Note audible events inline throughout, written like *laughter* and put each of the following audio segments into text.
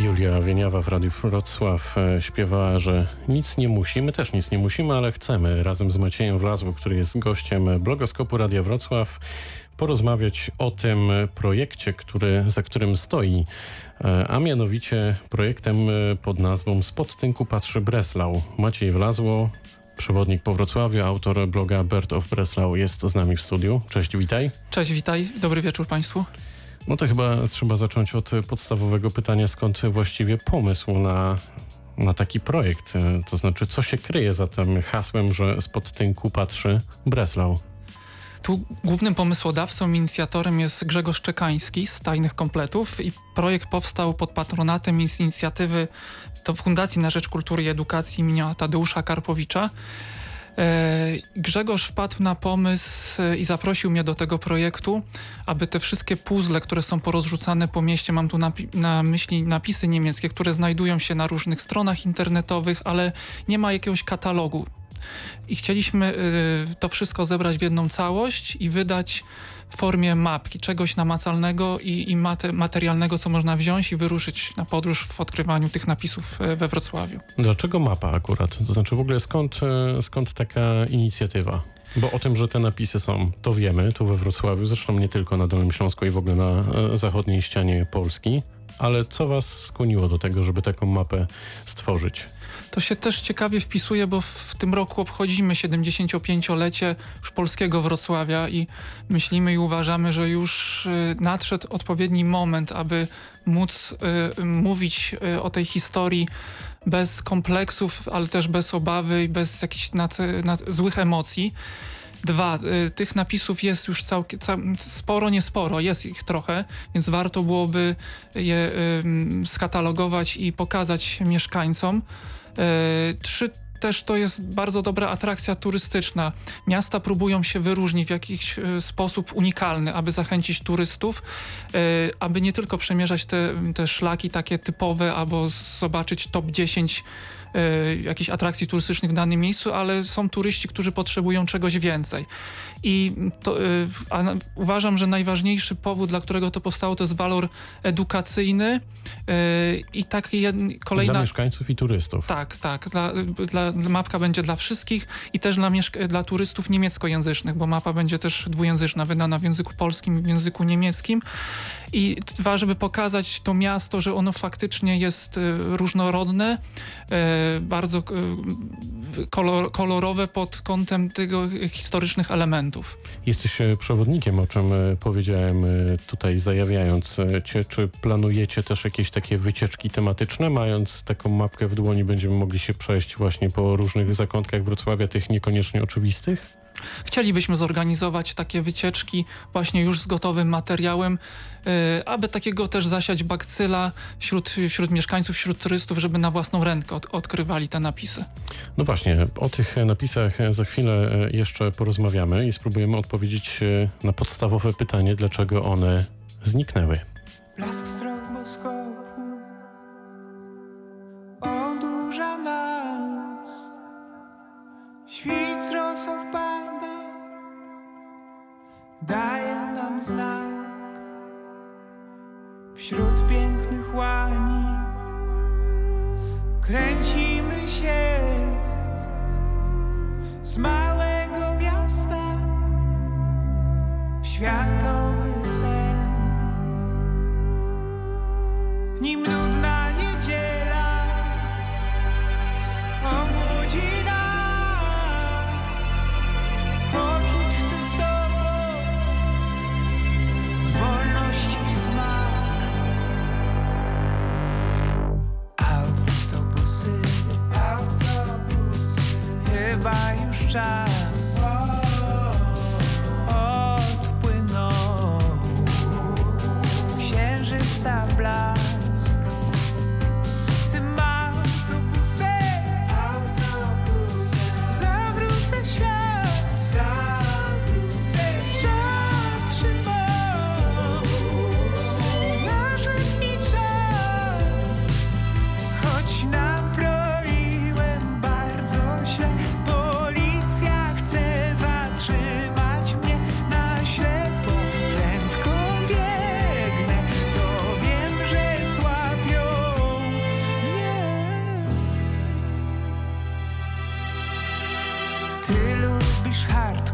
Julia Wieniawa w Radiu Wrocław e, śpiewała, że nic nie musi. My też nic nie musimy, ale chcemy razem z Maciejem Wlazło, który jest gościem blogoskopu Radia Wrocław, porozmawiać o tym projekcie, który, za którym stoi, e, a mianowicie projektem e, pod nazwą Spod tynku patrzy Breslau. Maciej Wlazło, przewodnik po Wrocławiu, autor bloga Bird of Breslau jest z nami w studiu. Cześć, witaj. Cześć, witaj. Dobry wieczór Państwu. No to chyba trzeba zacząć od podstawowego pytania, skąd właściwie pomysł na, na taki projekt? To znaczy, co się kryje za tym hasłem, że spod tynku patrzy Breslau? Tu głównym pomysłodawcą, inicjatorem jest Grzegorz Czekański z Tajnych Kompletów i projekt powstał pod patronatem inicjatywy to Fundacji na Rzecz Kultury i Edukacji imienia Tadeusza Karpowicza. E, Grzegorz wpadł na pomysł e, i zaprosił mnie do tego projektu, aby te wszystkie puzzle, które są porozrzucane po mieście, mam tu na myśli napisy niemieckie, które znajdują się na różnych stronach internetowych, ale nie ma jakiegoś katalogu. I chcieliśmy e, to wszystko zebrać w jedną całość i wydać w formie mapki, czegoś namacalnego i, i materialnego, co można wziąć i wyruszyć na podróż w odkrywaniu tych napisów e, we Wrocławiu. Dlaczego mapa akurat? To znaczy w ogóle skąd, e, skąd taka inicjatywa? Bo o tym, że te napisy są, to wiemy, tu we Wrocławiu, zresztą nie tylko na Dolnym Śląsku i w ogóle na e, zachodniej ścianie Polski. Ale co was skłoniło do tego, żeby taką mapę stworzyć? To się też ciekawie wpisuje, bo w tym roku obchodzimy 75-lecie już polskiego Wrocławia i myślimy i uważamy, że już y, nadszedł odpowiedni moment, aby móc y, mówić y, o tej historii bez kompleksów, ale też bez obawy i bez jakichś nad, nad, złych emocji. Dwa, y, tych napisów jest już całkiem, cał, sporo, nie sporo, jest ich trochę, więc warto byłoby je y, skatalogować i pokazać mieszkańcom. Y, trzy, też to jest bardzo dobra atrakcja turystyczna. Miasta próbują się wyróżnić w jakiś sposób unikalny, aby zachęcić turystów, aby nie tylko przemierzać te, te szlaki takie typowe, albo zobaczyć top 10 y, jakichś atrakcji turystycznych w danym miejscu, ale są turyści, którzy potrzebują czegoś więcej. I to, a, uważam, że najważniejszy powód, dla którego to powstało, to jest walor edukacyjny y, i taki kolejna... Dla mieszkańców i turystów. Tak, tak. Dla, dla, mapka będzie dla wszystkich i też dla, dla turystów niemieckojęzycznych, bo mapa będzie też dwujęzyczna, wydana w języku polskim i w języku niemieckim. I dwa, żeby pokazać to miasto, że ono faktycznie jest różnorodne, bardzo kolor, kolorowe pod kątem tego historycznych elementów. Jesteś e, przewodnikiem, o czym e, powiedziałem e, tutaj zajawiając cię. Czy planujecie też jakieś takie wycieczki tematyczne? Mając taką mapkę w dłoni będziemy mogli się przejść właśnie po różnych zakątkach Wrocławia, tych niekoniecznie oczywistych? Chcielibyśmy zorganizować takie wycieczki właśnie już z gotowym materiałem, yy, aby takiego też zasiać bakcyla wśród, wśród mieszkańców, wśród turystów, żeby na własną rękę od, odkrywali te napisy. No właśnie, o tych napisach za chwilę e, jeszcze porozmawiamy i spróbujemy odpowiedzieć e, na podstawowe pytanie, dlaczego one zniknęły. Blask odurza rosą wpada, daje nam znak wśród pięknych łani. Kręcimy się Telo bist hart.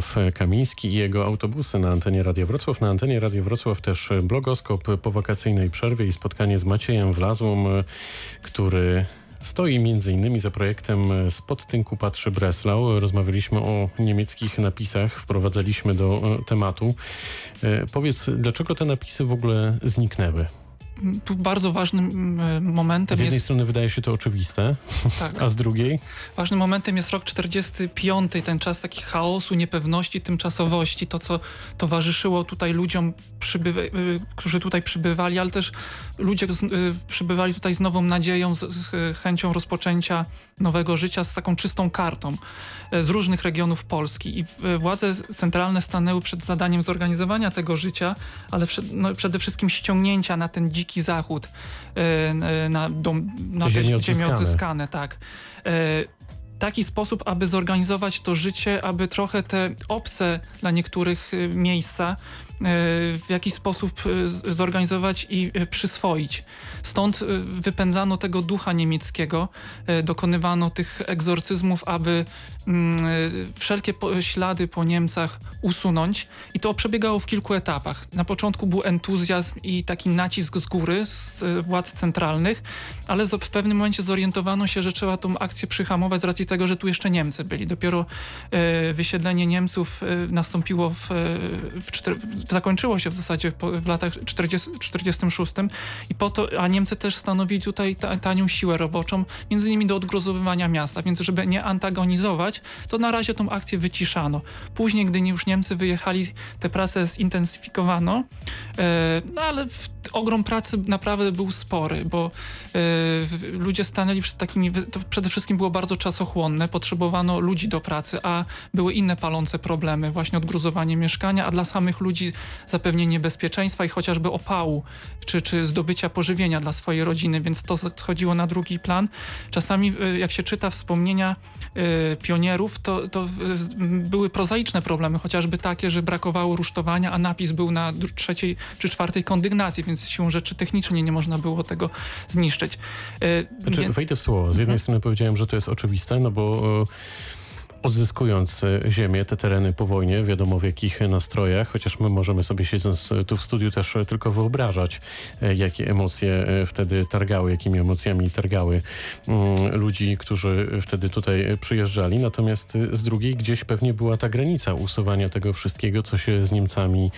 Ralf Kamiński i jego autobusy na antenie Radio Wrocław. Na antenie Radio Wrocław też blogoskop po wakacyjnej przerwie i spotkanie z Maciejem Wlazłą, który stoi między innymi za projektem Spod tynku patrzy Breslau. Rozmawialiśmy o niemieckich napisach, wprowadzaliśmy do e, tematu. E, powiedz, dlaczego te napisy w ogóle zniknęły? Tu bardzo ważnym e, momentem Z jednej jest... strony wydaje się to oczywiste, tak. *laughs* a z drugiej? Ważnym momentem jest rok 45, ten czas taki chaosu, niepewności, tymczasowości, to co towarzyszyło tutaj ludziom, przybywa... E, którzy tutaj przybywali, ale też ludzie y, przybywali tutaj z nową nadzieją, z, z, chęcią rozpoczęcia nowego życia, z taką czystą kartą z różnych regionów Polski i władze centralne stanęły przed zadaniem zorganizowania tego życia, ale przed, no, przede wszystkim ściągnięcia na ten dziki Dziki Zachód, e, na, dom, na odzyskane. odzyskane, tak e, taki sposób, aby zorganizować to życie, aby trochę te obce dla niektórych e, miejsca w jakiś sposób zorganizować i przyswoić. Stąd wypędzano tego ducha niemieckiego, dokonywano tych egzorcyzmów, aby Mm, wszelkie ślady po Niemcach usunąć i to przebiegało w kilku etapach. Na początku był entuzjazm i taki nacisk z góry, z e, władz centralnych, ale w pewnym momencie zorientowano się, że trzeba tą akcję przyhamować z racji tego, że tu jeszcze Niemcy byli. Dopiero e, wysiedlenie Niemców e, nastąpiło w, w, zakończyło się w zasadzie w latach 40, 46 i po to, a Niemcy też stanowili tutaj tanią siłę roboczą, między innymi do odgruzowywania miasta, więc żeby nie antagonizować to na razie tą akcję wyciszano. Później, gdy już Niemcy wyjechali, te prace zintensyfikowano, e, no ale ogrom pracy naprawdę był spory, bo e, ludzie stanęli przed takimi, to przede wszystkim było bardzo czasochłonne, potrzebowano ludzi do pracy, a były inne palące problemy, właśnie odgruzowanie mieszkania, a dla samych ludzi zapewnienie bezpieczeństwa i chociażby opału, czy, czy zdobycia pożywienia dla swojej rodziny, więc to schodziło na drugi plan. Czasami, e, jak się czyta wspomnienia pionierów, pionierów, to, to były prozaiczne problemy, chociażby takie, że brakowało rusztowania, a napis był na trzeciej czy czwartej kondygnacji, więc siłą rzeczy technicznie nie można było tego zniszczyć. E, znaczy, wejdę w słowo. Z jednej mhm. strony powiedziałem, że to jest oczywiste, no bo odzyskując e, ziemię, te tereny po wojnie, wiadomo w jakich nastrojach, chociaż my możemy sobie siedząc tu w studiu też tylko wyobrażać, e, jakie emocje e, wtedy targały, jakimi emocjami targały mm, ludzi, którzy wtedy tutaj przyjeżdżali. Natomiast z drugiej gdzieś pewnie była ta granica usuwania tego wszystkiego, co się z Niemcami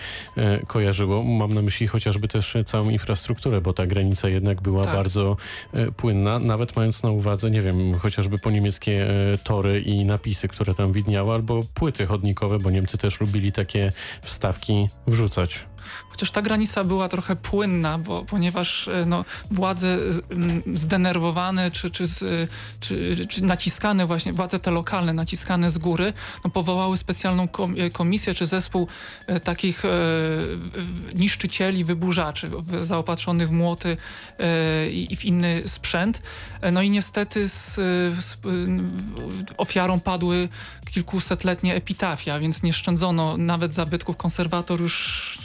kojarzyło. Mam na myśli chociażby też całą infrastrukturę, bo ta granica jednak była tak. bardzo płynna, nawet mając na uwadze, nie wiem, chociażby po niemieckie tory i napisy, które tam widniały, albo płyty chodnikowe, bo Niemcy też lubili takie wstawki wrzucać. Chociaż ta granica była trochę płynna, bo, ponieważ e, no, władze zdenerwowane czy, czy, czy, czy naciskane właśnie, władze te lokalne naciskane z góry, no, powołały specjalną komisję czy zespół takich e, niszczycieli, wyburzaczy zaopatrzonych w młoty e, i w inny sprzęt. No i niestety z, z, ofiarą padły kilkusetletnie epitafia, więc nie szczędzono nawet zabytków. Konserwator już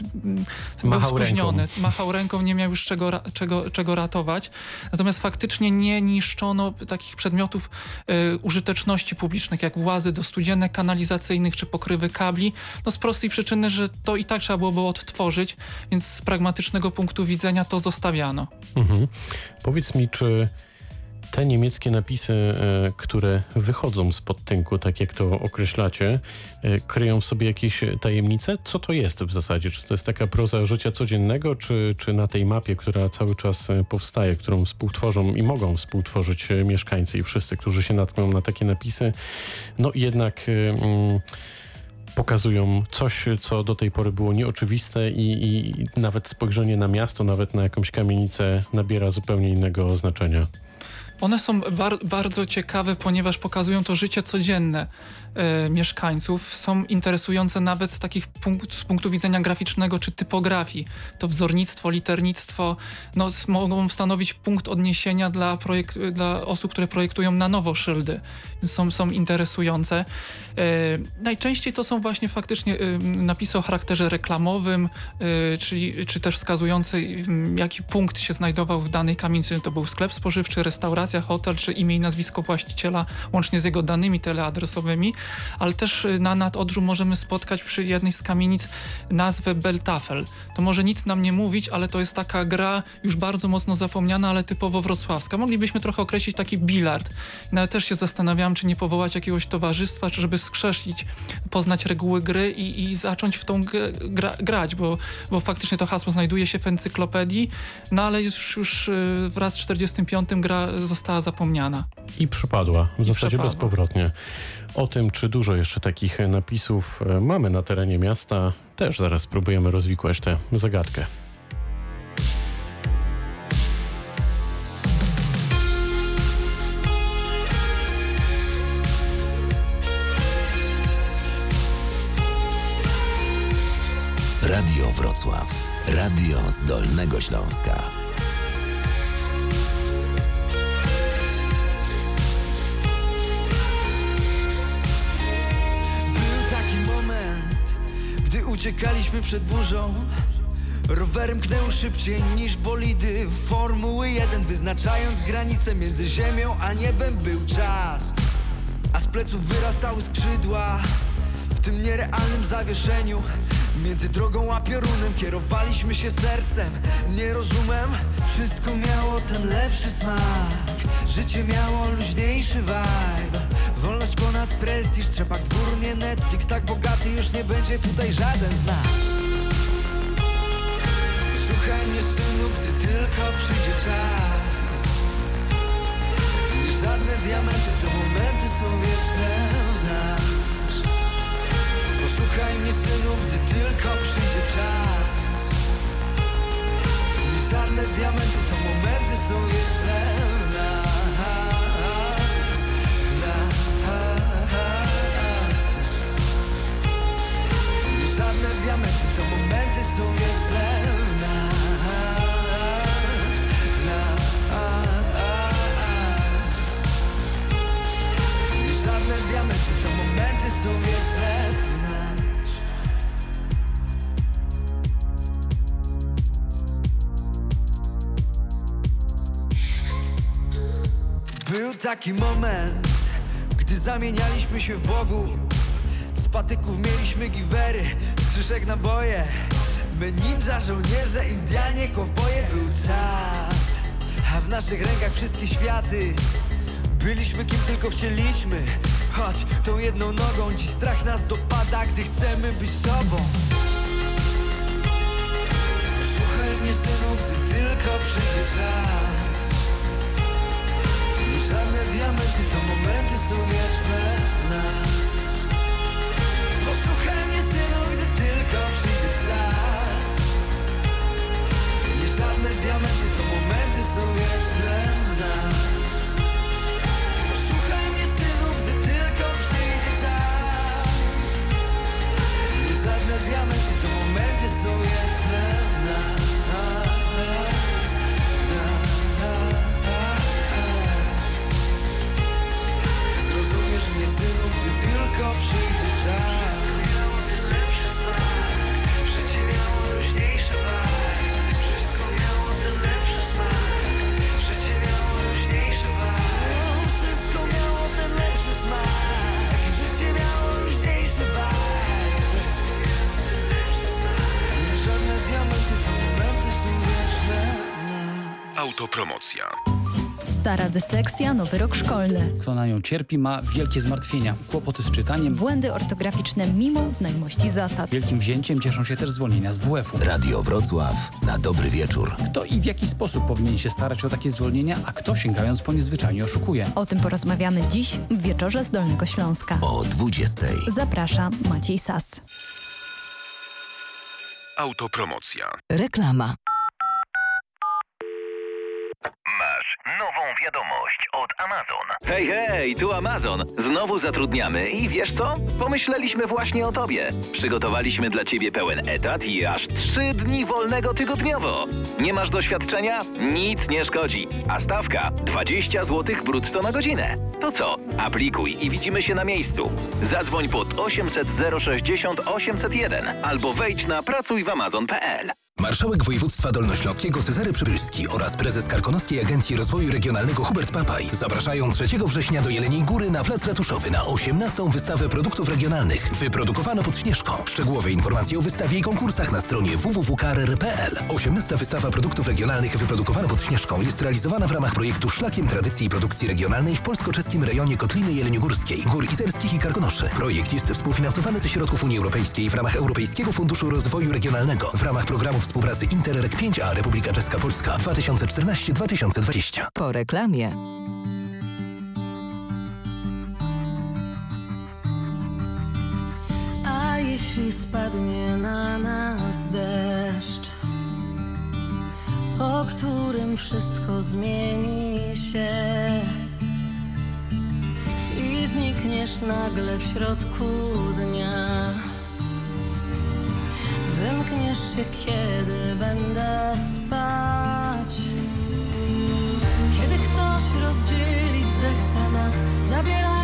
Machał był spóźniony. Ręką. Machał ręką, nie miał już czego, czego, czego ratować. Natomiast faktycznie nie niszczono takich przedmiotów y, użyteczności publicznych, jak włazy do studzienek kanalizacyjnych czy pokrywy kabli. No z prostej przyczyny, że to i tak trzeba było odtworzyć, więc z pragmatycznego punktu widzenia to zostawiano. Mhm. Powiedz mi, czy te niemieckie napisy, e, które wychodzą z podtynku, tak jak to określacie, e, kryją w sobie jakieś tajemnice? Co to jest w zasadzie? Czy to jest taka proza życia codziennego, czy, czy na tej mapie, która cały czas e, powstaje, którą współtworzą i mogą współtworzyć mieszkańcy i wszyscy, którzy się natkną na takie napisy, no jednak... Mm, pokazują coś, co do tej pory było nieoczywiste i, i nawet spojrzenie na miasto, nawet na jakąś kamienicę nabiera zupełnie innego znaczenia. One są bar bardzo ciekawe, ponieważ pokazują to życie codzienne e, mieszkańców. Są interesujące nawet z takich punkt, z punktu widzenia graficznego czy typografii. To wzornictwo, liternictwo no, mogą stanowić punkt odniesienia dla, projekt, dla osób, które projektują na nowo szyldy. Są, są interesujące. E, najczęściej to są właśnie faktycznie e, napisy o charakterze reklamowym, e, czyli, czy też wskazujące, jaki punkt się znajdował w danej kamienicy. To był sklep spożywczy, restauracja, hotel czy imię i nazwisko właściciela łącznie z jego danymi teleadresowymi, ale też y, na nadodrzu możemy spotkać przy jednej z kamienic nazwę Beltafel. To może nic nam nie mówić, ale to jest taka gra już bardzo mocno zapomniana, ale typowo wrocławska. Moglibyśmy trochę określić taki bilard. Nawet też się zastanawiałam, czy nie powołać jakiegoś towarzystwa, czy żeby skrzeszić, poznać reguły gry i, i zacząć w tą gra, grać, bo, bo faktycznie to hasło znajduje się w encyklopedii, no ale już, już y, wraz z 45 gra została zapomniana. I przypadła, w I zasadzie bezpowrotnie. O tym, czy dużo jeszcze takich napisów e, mamy na terenie miasta, też zaraz spróbujemy rozwikłać tę zagadkę. Radio Wrocław. Radio z Dolnego Śląska. Uciekaliśmy przed burzą. Rowerem knęło szybciej niż bolidy Formuły 1 Wyznaczając granice między ziemią a niebem był czas. A z pleców wyrastały skrzydła. W tym nierealnym zawieszeniu Między drogą a piorunem kierowaliśmy się sercem. Nie rozumiem Wszystko miało ten lepszy smak. Życie miało luźniejszy vibe Wolność ponad prestiż, trzepak dwór, nie Netflix Tak bogaty już nie będzie tutaj żaden z nas. Słuchaj mnie synu, gdy tylko przyjdzie czas. Nie żadne diamenty, to momenty są wieczne w nas. Posłuchaj mnie synu, gdy tylko przyjdzie czas. Nie żadne diamenty, to momenty są wieczne Był taki moment, gdy zamienialiśmy się w Bogu. Z patyków mieliśmy giwery, z naboje My ninja, żołnierze, Indianie, kowboje Był czat, a w naszych rękach wszystkie światy. Byliśmy kim tylko chcieliśmy. Choć tą jedną nogą dziś strach nas dopada Gdy chcemy być sobą. Słuchaj mnie synu, gdy tylko przyjdzie czas. Żadne diamenty to momenty są wieczne czas. Diamenty to momenty są wieczne w nas. Mnie synu, gdy tylko przyjdzie czas. Nie żadne diamenty to momenty są wieczne w nas. Zrozumiesz mnie synu, gdy tylko przyjdzie czas dysleksja, nowy rok szkolny. Kto na nią cierpi, ma wielkie zmartwienia, kłopoty z czytaniem. Błędy ortograficzne mimo znajomości zasad. Wielkim wzięciem cieszą się też zwolnienia z WF-u. Radio Wrocław na dobry wieczór. Kto i w jaki sposób powinien się starać o takie zwolnienia, a kto sięgając po nie zwyczajnie oszukuje. O tym porozmawiamy dziś w wieczorze z Dolnego Śląska. O 20. Zaprasza Maciej Sas. Autopromocja. Reklama. Masz nową wiadomość od Amazon. Hej, hej, tu Amazon. Znowu zatrudniamy i wiesz co? Pomyśleliśmy właśnie o tobie. Przygotowaliśmy dla ciebie pełen etat i aż trzy dni wolnego tygodniowo. Nie masz doświadczenia? Nic nie szkodzi. A stawka 20 zł brutto na godzinę. To co? Aplikuj i widzimy się na miejscu. Zadzwoń pod 800 060 801 albo wejdź na pracujwamazon.pl. Marszałek województwa dolnośląskiego Cezary Przybylski oraz prezes Karkonoskiej Agencji Rozwoju Regionalnego Hubert Papaj zapraszają 3 września do Jeleniej Góry na Plac Ratuszowy na 18. wystawę produktów regionalnych wyprodukowano pod Śnieżką. Szczegółowe informacje o wystawie i konkursach na stronie www.krr.pl. 18. wystawa produktów regionalnych wyprodukowano pod Śnieżką jest realizowana w ramach projektu Szlakiem Tradycji i Produkcji Regionalnej w polsko-czeskim rejonie Kotliny Jeleniogórskiej, Gór Izerskich i Karkonoszy. Projekt jest współfinansowany ze środków Unii Europejskiej w ramach Europejskiego Funduszu Rozwoju Regionalnego w ramach programu współpracy Interreg 5A Republika Czeska Polska 2014-2020. Po reklamie. A jeśli spadnie na nas deszcz, po którym wszystko zmieni się i znikniesz nagle w środku dnia, wymkniesz się, kiedy będę spać. Kiedy ktoś rozdzielić zechce nas, zabierając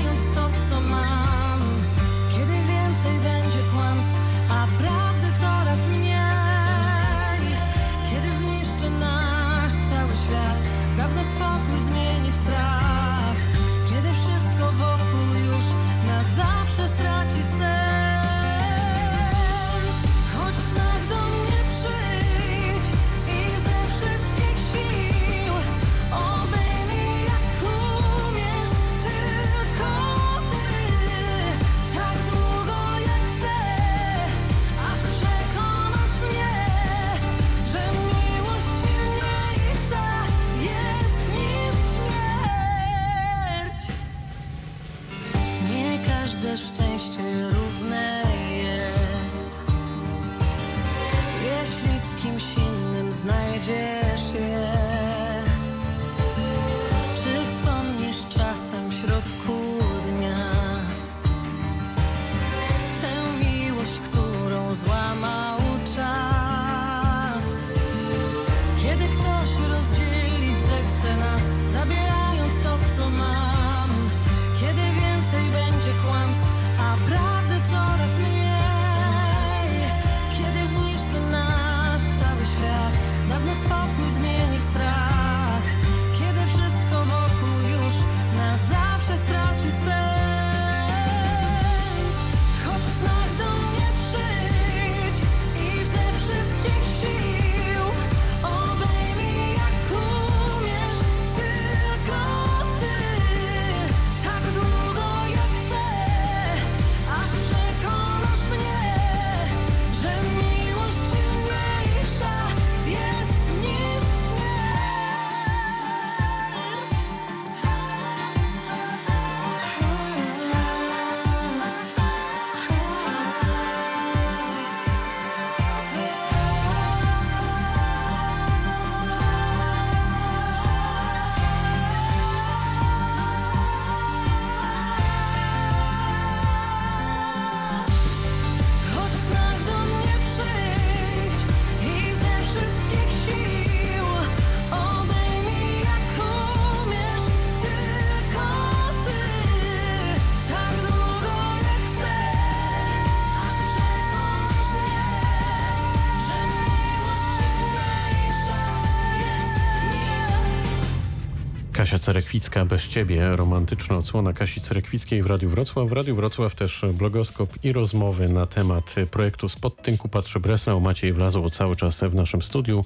Kasia Cerekwicka, bez ciebie, romantyczna odsłona Kasi Cerekwickiej w Radiu Wrocław. W Radiu Wrocław też blogoskop i rozmowy na temat projektu Spod Tynku Patrzy Breslau. Maciej Wlazło cały czas w naszym studiu.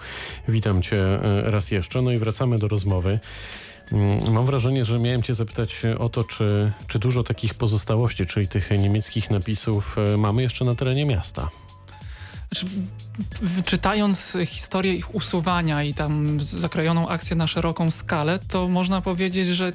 Witam cię e, raz jeszcze. No i wracamy do rozmowy. Mm, mam wrażenie, że miałem cię zapytać o to, czy, czy dużo takich pozostałości, czyli tych niemieckich napisów e, mamy jeszcze na terenie miasta. Znaczy, czytając historię ich usuwania i tam zakrojoną akcję na szeroką skalę, to można powiedzieć, że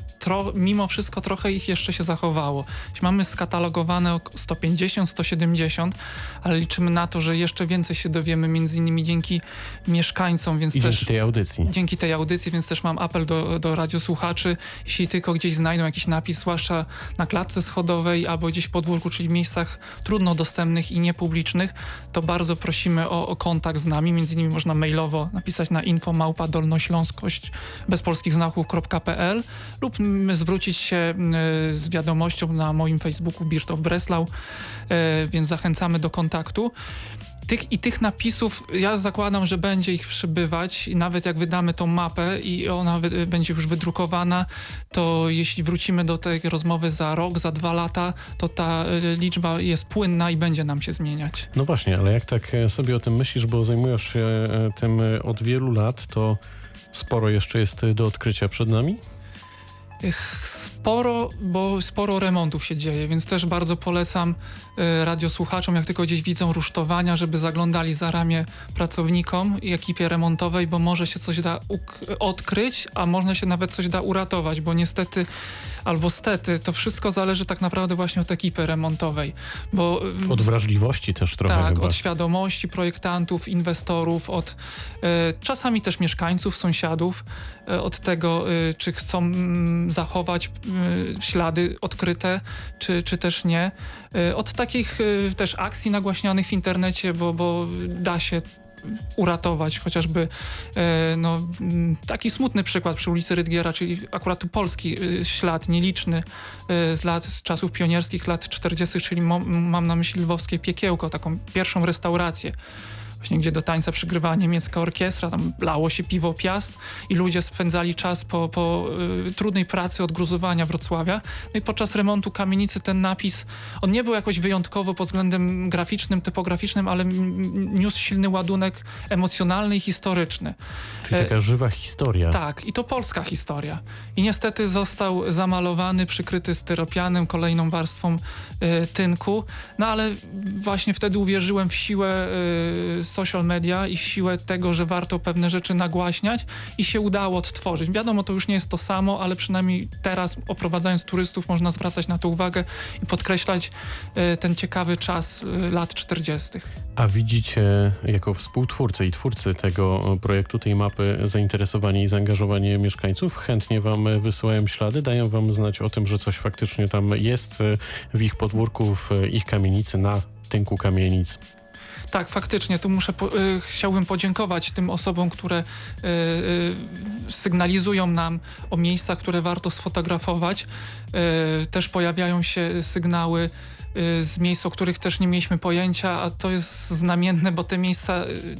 mimo wszystko trochę ich jeszcze się zachowało. Mamy skatalogowane 150, 170, ale liczymy na to, że jeszcze więcej się dowiemy, między innymi dzięki mieszkańcom, więc I też... dzięki tej audycji. Dzięki tej audycji, więc też mam apel do, do radiosłuchaczy, jeśli tylko gdzieś znajdą jakiś napis, zwłaszcza na klatce schodowej albo gdzieś w podwórku, czyli w miejscach trudno dostępnych i niepublicznych, to bardzo prosimy o, o kontakt z nami. Między innymi można mailowo napisać na info dolnośląskość bez polskich znaków.pl lub zwrócić się z wiadomością na moim Facebooku Birtow Breslau, e, więc zachęcamy do kontaktu. Tych i tych napisów, ja zakładam, że będzie ich przybywać i nawet jak wydamy tą mapę i ona będzie już wydrukowana, to jeśli wrócimy do tej rozmowy za rok, za dwa lata, to ta e, liczba jest płynna i będzie nam się zmieniać. No właśnie, ale jak tak e, sobie o tym myślisz, bo zajmujesz się e, tym od wielu lat, to sporo jeszcze jest do odkrycia przed nami? Sporo, bo sporo remontów się dzieje, więc też bardzo polecam y, radiosłuchaczom, jak tylko gdzieś widzą rusztowania, żeby zaglądali za ramię pracownikom i ekipie remontowej, bo może się coś da odkryć, a można się nawet coś da uratować, bo niestety albo stety, to wszystko zależy tak naprawdę właśnie od ekipy remontowej. Bo, od wrażliwości też trochę Tak, chyba. od świadomości projektantów, inwestorów, od y, czasami też mieszkańców, sąsiadów, y, od tego, y, czy chcą mm, zachować ślady odkryte, czy, czy też nie. Od takich też akcji nagłaśnianych w internecie, bo, bo da się uratować, chociażby e, no, taki smutny przykład przy ulicy Rydgiera, czyli akurat polski e, ślad nieliczny e, z lat, z czasów pionierskich, lat 40., czyli mam na myśli lwowskie Piekiełko, taką pierwszą restaurację właśnie gdzie do tańca przygrywała niemiecka orkiestra, tam lało się piwo Piast i ludzie spędzali czas po, po y, trudnej pracy odgruzowania Wrocławia. No i podczas remontu kamienicy ten napis, on nie był jakoś wyjątkowo pod względem graficznym, typograficznym, ale niósł silny ładunek emocjonalny i historyczny. Czyli taka e, żywa historia. Tak, i to polska historia. I niestety został zamalowany, przykryty styropianem, kolejną warstwą y, tynku, no ale właśnie wtedy uwierzyłem w siłę y, social media i siłę tego, że warto pewne rzeczy nagłaśniać i się udało odtworzyć. Wiadomo, to już nie jest to samo, ale przynajmniej teraz oprowadzając turystów można zwracać na to uwagę i podkreślać e, ten ciekawy czas e, lat 40. A widzicie jako współtwórcy i twórcy tego projektu, tej mapy zainteresowanie i zaangażowanie mieszkańców? Chętnie wam wysyłają ślady, dają wam znać o tym, że coś faktycznie tam jest e, w ich podwórku, w ich kamienicy, na tynku kamienic. Tak, faktycznie, tu muszę, po, y, chciałbym podziękować tym osobom, które y, y, sygnalizują nam o miejscach, które warto sfotografować. Y, też pojawiają się sygnały z miejsc, o których też nie mieliśmy pojęcia, a to jest znamienne, bo te miejsca y,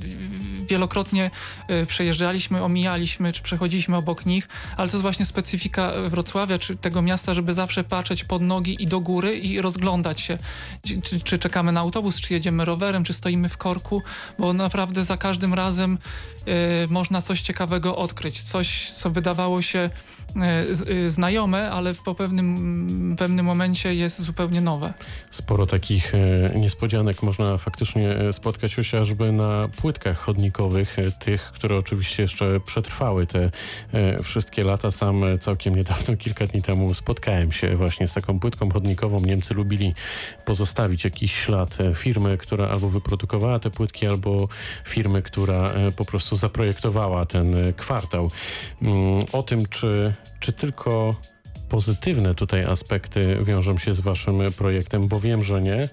wielokrotnie y, przejeżdżaliśmy, omijaliśmy, czy przechodziliśmy obok nich, ale to jest właśnie specyfika Wrocławia, czy tego miasta, żeby zawsze patrzeć pod nogi i do góry i rozglądać się, czy, czy czekamy na autobus, czy jedziemy rowerem, czy stoimy w korku, bo naprawdę za każdym razem y, można coś ciekawego odkryć, coś, co wydawało się y, znajome, ale po pewnym, pewnym momencie jest zupełnie nowe sporo takich e, niespodzianek można faktycznie e, spotkać chociażby na płytkach chodnikowych, e, tych, które oczywiście jeszcze przetrwały te wszystkie lata. Sam całkiem niedawno, *laughs* kilka dni temu spotkałem się właśnie z taką płytką chodnikową. Niemcy lubili pozostawić jakiś ślad firmy, która albo wyprodukowała te płytki, albo firmy, która po prostu zaprojektowała ten kwartał. Mm, o tym, czy, czy tylko pozytywne tutaj aspekty wiążą się z waszym projektem, bo wiem, że nie.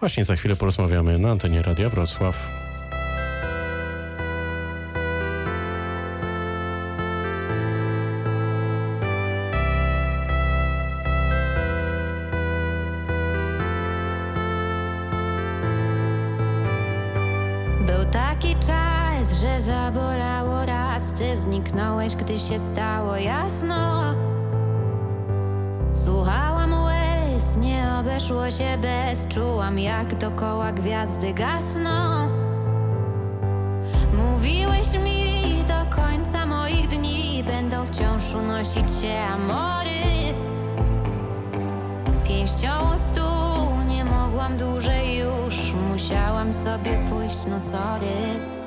Właśnie za chwilę porozmawiamy na antenie Radia Wrocław. Był taki czas, że zabolało ty zniknąłeś, gdy się stało jasno. Słuchałam łez, nie obeszło się bez, czułam jak dokoła gwiazdy gasną. Mówiłeś mi do końca moich dni będą wciąż unosić się amory. Pięścią stół nie mogłam dłużej już, musiałam sobie pójść, no sorry.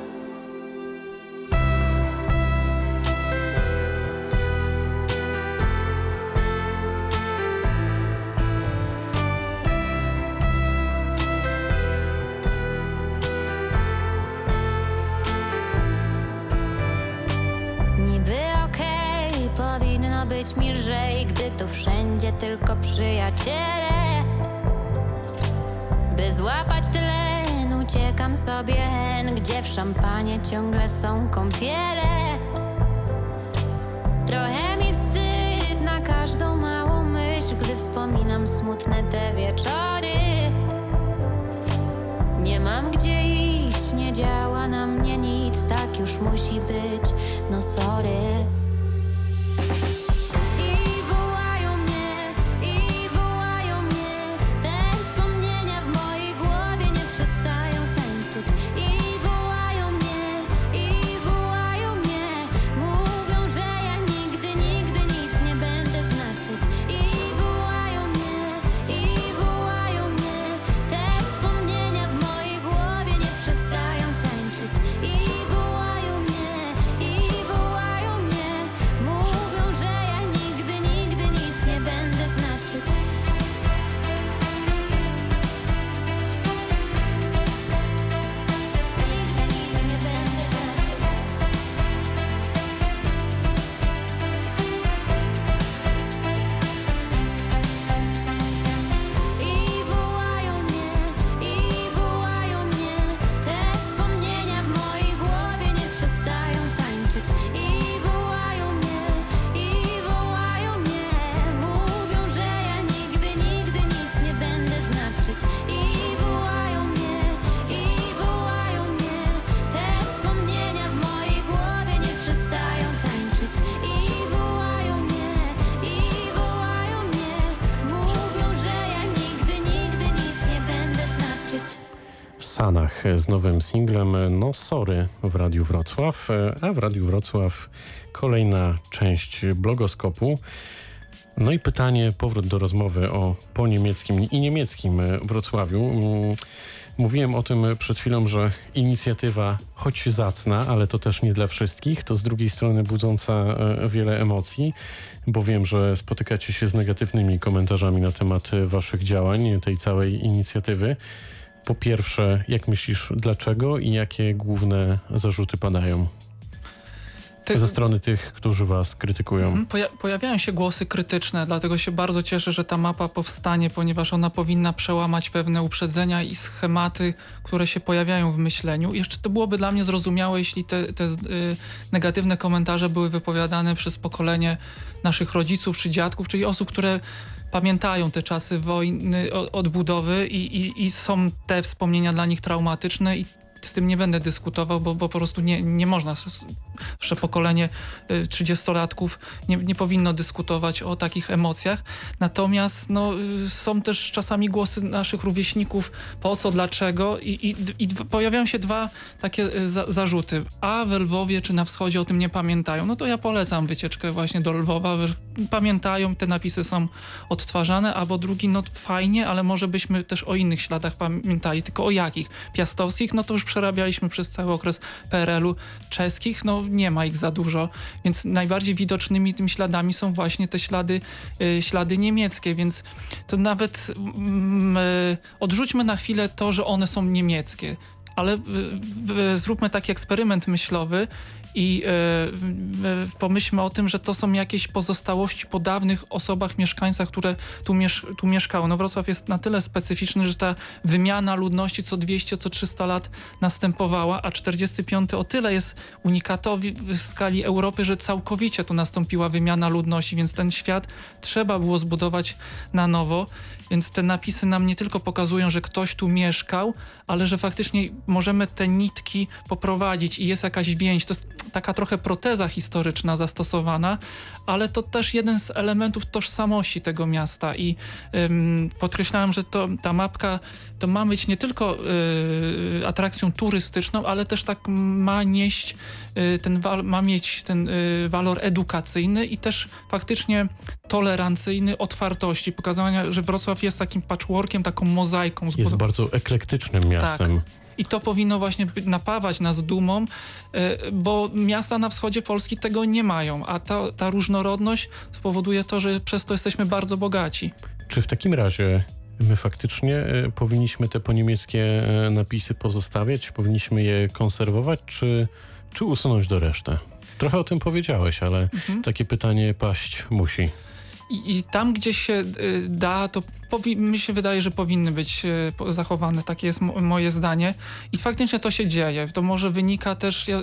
Wszędzie tylko przyjaciele. By złapać tlen, uciekam sobie hen, gdzie w szampanie ciągle są kąpiele. Trochę mi wstyd na każdą małą myśl, gdy wspominam smutne te wieczory. Nie mam gdzie iść, nie działa na mnie nic, tak już musi być, no sorry. Sanach z nowym singlem No Sorry w Radiu Wrocław, a w Radiu Wrocław kolejna część blogoskopu. No i pytanie, powrót do rozmowy o po niemieckim i niemieckim Wrocławiu. Mm, Mówiłem o tym przed chwilą, że inicjatywa choć zacna, ale to też nie dla wszystkich, to z drugiej strony budząca e, wiele emocji, bo wiem, że spotykacie się z negatywnymi komentarzami na temat e, waszych działań, tej całej inicjatywy. Po pierwsze, jak myślisz, dlaczego i jakie główne zarzuty padają Ty- ze strony tych, którzy was krytykują? Mhm, Poja pojawiają się głosy krytyczne, dlatego się bardzo cieszę, że ta mapa powstanie, ponieważ ona powinna przełamać pewne uprzedzenia i schematy, które się pojawiają w myśleniu. I jeszcze to byłoby dla mnie zrozumiałe, jeśli te, te y, negatywne komentarze były wypowiadane przez pokolenie naszych rodziców czy dziadków, czyli osób, które pamiętają te czasy wojny, odbudowy i, i, i są te wspomnienia dla nich traumatyczne i z tym nie będę dyskutował, bo, bo po prostu nie, nie można, jeszcze pokolenie y, 30-latków nie, nie powinno dyskutować o takich emocjach. Natomiast no, y, są też czasami głosy naszych rówieśników, po co, dlaczego i, i, i pojawiają się dwa takie y, za, zarzuty. A we Lwowie czy na wschodzie o tym nie pamiętają. No to ja polecam wycieczkę właśnie do Lwowa. że Pamiętają, te napisy są odtwarzane, albo drugi, no fajnie, ale może byśmy też o innych śladach pamiętali, tylko o jakich? Piastowskich, no to już przerabialiśmy przez cały okres PRL-u czeskich, no nie ma ich za dużo, więc najbardziej widocznymi tym śladami są właśnie te ślady, y, ślady niemieckie, więc to nawet mm, y, odrzućmy na chwilę to, że one są niemieckie, ale y, y, zróbmy taki eksperyment myślowy i y, pomyślmy o tym, że to są jakieś pozostałości po dawnych osobach, mieszkańcach, które tu, miesz tu mieszkały. No Wrocław jest na tyle specyficzny, że ta wymiana ludności co 200, co 300 lat następowała, a 45 o tyle jest unikatowi w skali Europy, że całkowicie tu nastąpiła wymiana ludności, więc ten świat trzeba było zbudować na nowo. Więc te napisy nam nie tylko pokazują, że ktoś tu mieszkał, ale że faktycznie możemy te nitki poprowadzić i jest jakaś więź. To jest taka trochę proteza historyczna zastosowana, ale to też jeden z elementów tożsamości tego miasta i ym, podkreślałem, że to, ta mapka to ma być nie tylko y, atrakcją turystyczną, ale też tak ma nieść y, ten, ma mieć ten y, walor edukacyjny i też faktycznie tolerancyjny otwartości, pokazania, że Wrocław jest takim patchworkiem, taką mozaiką. Jest bardzo eklektycznym miastem. Tak. I to powinno właśnie napawać nas dumą, y, bo miasta na wschodzie Polski tego nie mają, a ta, ta różnorodność spowoduje to, że przez to jesteśmy bardzo bogaci. Czy w takim razie my faktycznie e, powinniśmy te poniemieckie e, napisy pozostawiać, powinniśmy je konserwować, czy, czy usunąć do reszty? Trochę o tym powiedziałeś, ale takie pytanie paść musi. I, I tam, gdzie się y, da, to mi się wydaje, że powinny być y, zachowane. Takie jest mo- moje zdanie. I faktycznie to się dzieje. To może wynika też, ja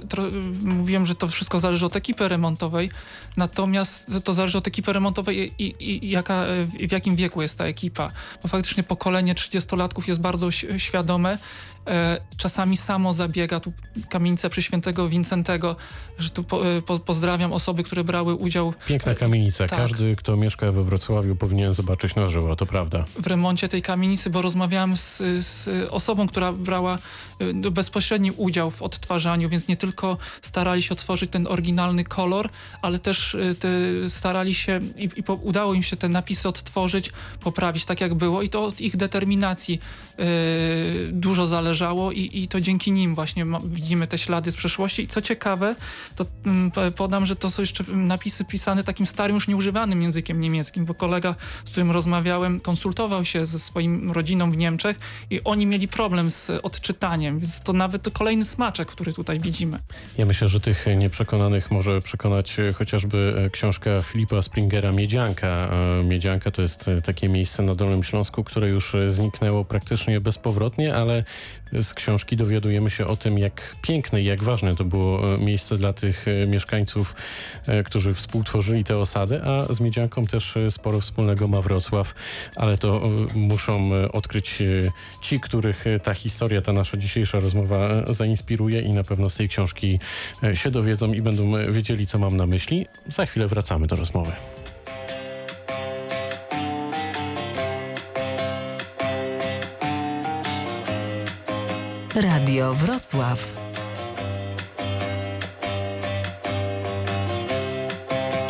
mówiłem, że to wszystko zależy od ekipy remontowej, natomiast to zależy od ekipy remontowej i, i, i jaka, w, w jakim wieku jest ta ekipa. Bo faktycznie pokolenie 30-latków jest bardzo świadome. E, czasami samo zabiega tu kamienicę przy świętego Wincentego, że tu po, e, po, pozdrawiam osoby, które brały udział Piękna kamienica. tak. Każdy, kto mieszka we Wrocławiu, powinien zobaczyć na żywo, to prawda. w remoncie tej kamienicy, bo rozmawiałem z, z osobą, która brała y, no, bezpośredni udział w odtwarzaniu, więc nie tylko starali się otworzyć ten oryginalny kolor, ale też te, starali się i, i po, udało im się te napisy odtworzyć, poprawić tak jak było i to od ich determinacji y, dużo zależało i, i to dzięki nim właśnie widzimy te ślady z przeszłości i co ciekawe, to mm, po- podam, że to są jeszcze napisy pisane takim starym, już nieużywanym językiem niemieckim, bo kolega, z którym rozmawiałem, konsultował się ze swoim rodziną w Niemczech i oni mieli problem z odczytaniem, więc to nawet to kolejny smaczek, który tutaj widzimy. Ja myślę, że tych nieprzekonanych może przekonać chociażby e, książka Filipa Springera Miedzianka. E, Miedzianka to jest e, takie miejsce na Dolnym Śląsku, które już zniknęło praktycznie bezpowrotnie, ale z książki dowiadujemy się o tym, jak piękne i jak ważne to było e, miejsce dla tych e, mieszkańców, e, którzy współtworzyli tę osadę, a z Miedzianką też sporo wspólnego ma Wrocław, ale to muszą odkryć ci, których ta historia, ta nasza dzisiejsza rozmowa zainspiruje i na pewno z tej książki się dowiedzą i będą wiedzieli, co mam na myśli. Za chwilę wracamy do rozmowy. Radio Wrocław.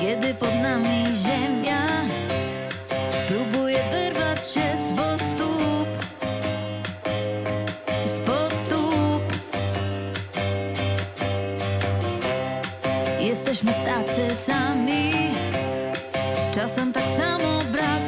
Kiedy pod nami ziemia próbuje wyrwać się spod stóp, spod stóp. Jesteśmy tacy sami, czasem tak samo brak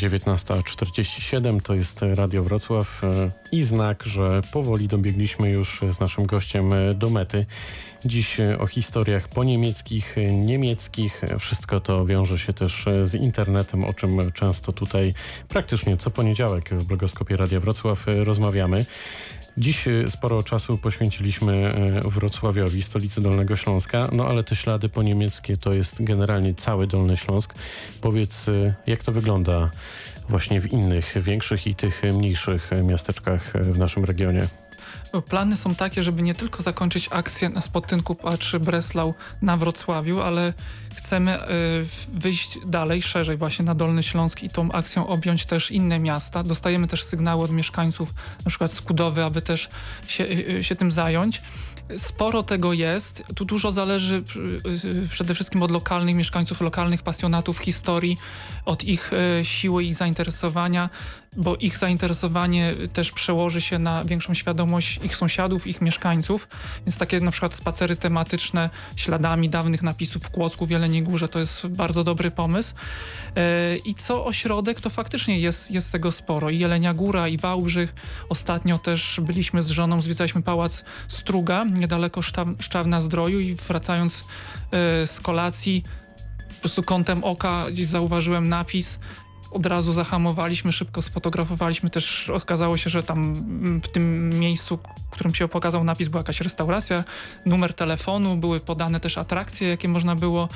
19.47 to jest Radio Wrocław e, i znak, że powoli dobiegliśmy już z naszym gościem e, do mety. Dziś e, o historiach poniemieckich, niemieckich. Wszystko to wiąże się też z internetem, o czym często tutaj praktycznie co poniedziałek w blogoskopie Radia Wrocław rozmawiamy. Dziś e, sporo czasu poświęciliśmy e, Wrocławiowi, stolicy Dolnego Śląska, no ale te ślady poniemieckie to jest generalnie cały Dolny Śląsk. Powiedz, e, jak to wygląda właśnie w innych, większych i tych mniejszych miasteczkach w naszym regionie? Plany są takie, żeby nie tylko zakończyć akcję na spotynku Patrzy Breslau na Wrocławiu, ale chcemy y, wyjść dalej, szerzej właśnie na Dolny Śląsk i tą akcją objąć też inne miasta. Dostajemy też sygnały od mieszkańców, na przykład Skudowy, aby też się, y, się tym zająć. Sporo tego jest. Tu dużo zależy y, y, przede wszystkim od lokalnych mieszkańców, lokalnych pasjonatów historii, od ich y, siły, ich zainteresowania, bo ich zainteresowanie też przełoży się na większą świadomość ich sąsiadów, ich mieszkańców. Więc takie na przykład spacery tematyczne śladami dawnych napisów w Kłodzku, w Jeleniej Górze to jest bardzo dobry pomysł. E, I co ośrodek, to faktycznie jest, jest tego sporo. I Jelenia Góra, i Wałbrzych. Ostatnio też byliśmy z żoną, zwiedzaliśmy Pałac Struga, niedaleko Szczawna Zdroju i wracając e, z kolacji, po prostu kątem oka gdzieś zauważyłem napis od razu zahamowaliśmy, szybko sfotografowaliśmy. Też okazało się, że tam mm, w tym miejscu, w którym się pokazał napis, była jakaś restauracja, numer telefonu, były podane też atrakcje, jakie można było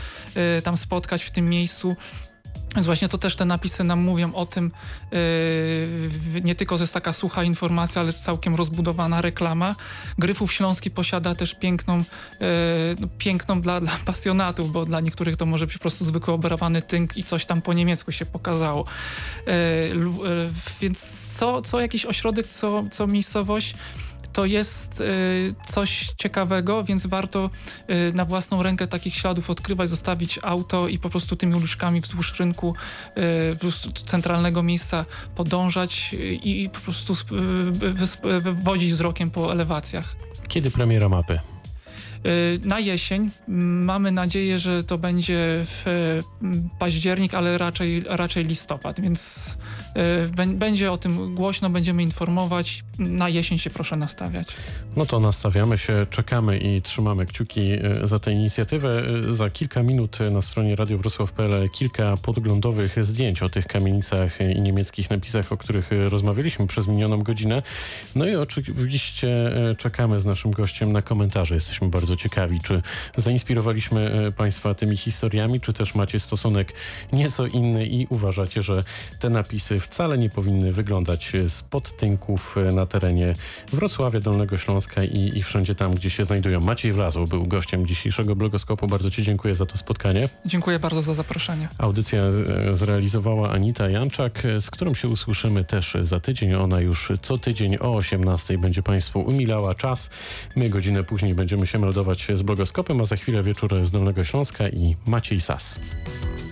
y, tam spotkać w tym miejscu. Więc właśnie to też te napisy nam mówią o tym, yy, nie tylko, że jest taka sucha informacja, ale całkiem rozbudowana reklama. Gryfów Śląski posiada też piękną, yy, no, piękną dla, dla pasjonatów, bo dla niektórych to może być po prostu zwykły oberowany tynk i coś tam po niemiecku się pokazało. Yy, yy, więc co, co jakiś ośrodek, co, co miejscowość, to jest y, coś ciekawego, więc warto y, na własną rękę takich śladów odkrywać, zostawić auto i po prostu tymi uliczkami wzdłuż rynku, y, wzdłuż centralnego miejsca podążać y, i po prostu y, wywodzić wzrokiem po elewacjach. Kiedy premiera mapy? Y, Na jesień m, mamy nadzieję, że to będzie w m, październik, ale raczej, raczej listopad, więc y, bę- będzie o tym głośno, będziemy informować. Na jesień się proszę nastawiać. No to nastawiamy się, czekamy i trzymamy kciuki e, za tę inicjatywę. Za kilka minut na stronie radiowrocław.pl kilka podglądowych zdjęć o tych kamienicach i niemieckich napisach, o których rozmawialiśmy przez minioną godzinę. No i oczywiście czekamy z naszym gościem na komentarze. Jesteśmy bardzo bardzo ciekawi, czy zainspirowaliśmy e, Państwa tymi historiami, czy też macie stosunek nieco inny i uważacie, że te napisy wcale nie powinny wyglądać spod tynków e, na terenie Wrocławia, Dolnego Śląska i, i wszędzie tam, gdzie się znajdują. Maciej Wlazł był gościem dzisiejszego blogoskopu. Bardzo Ci dziękuję za to spotkanie. Dziękuję bardzo za zaproszenie. Audycja e, zrealizowała Anita Janczak, e, z którą się usłyszymy też za tydzień. Ona już co tydzień o 18 będzie Państwu umilała czas. My godzinę później będziemy się meldować z blogoskopem, a za chwilę wieczór z Dolnego Śląska i Maciej Sas.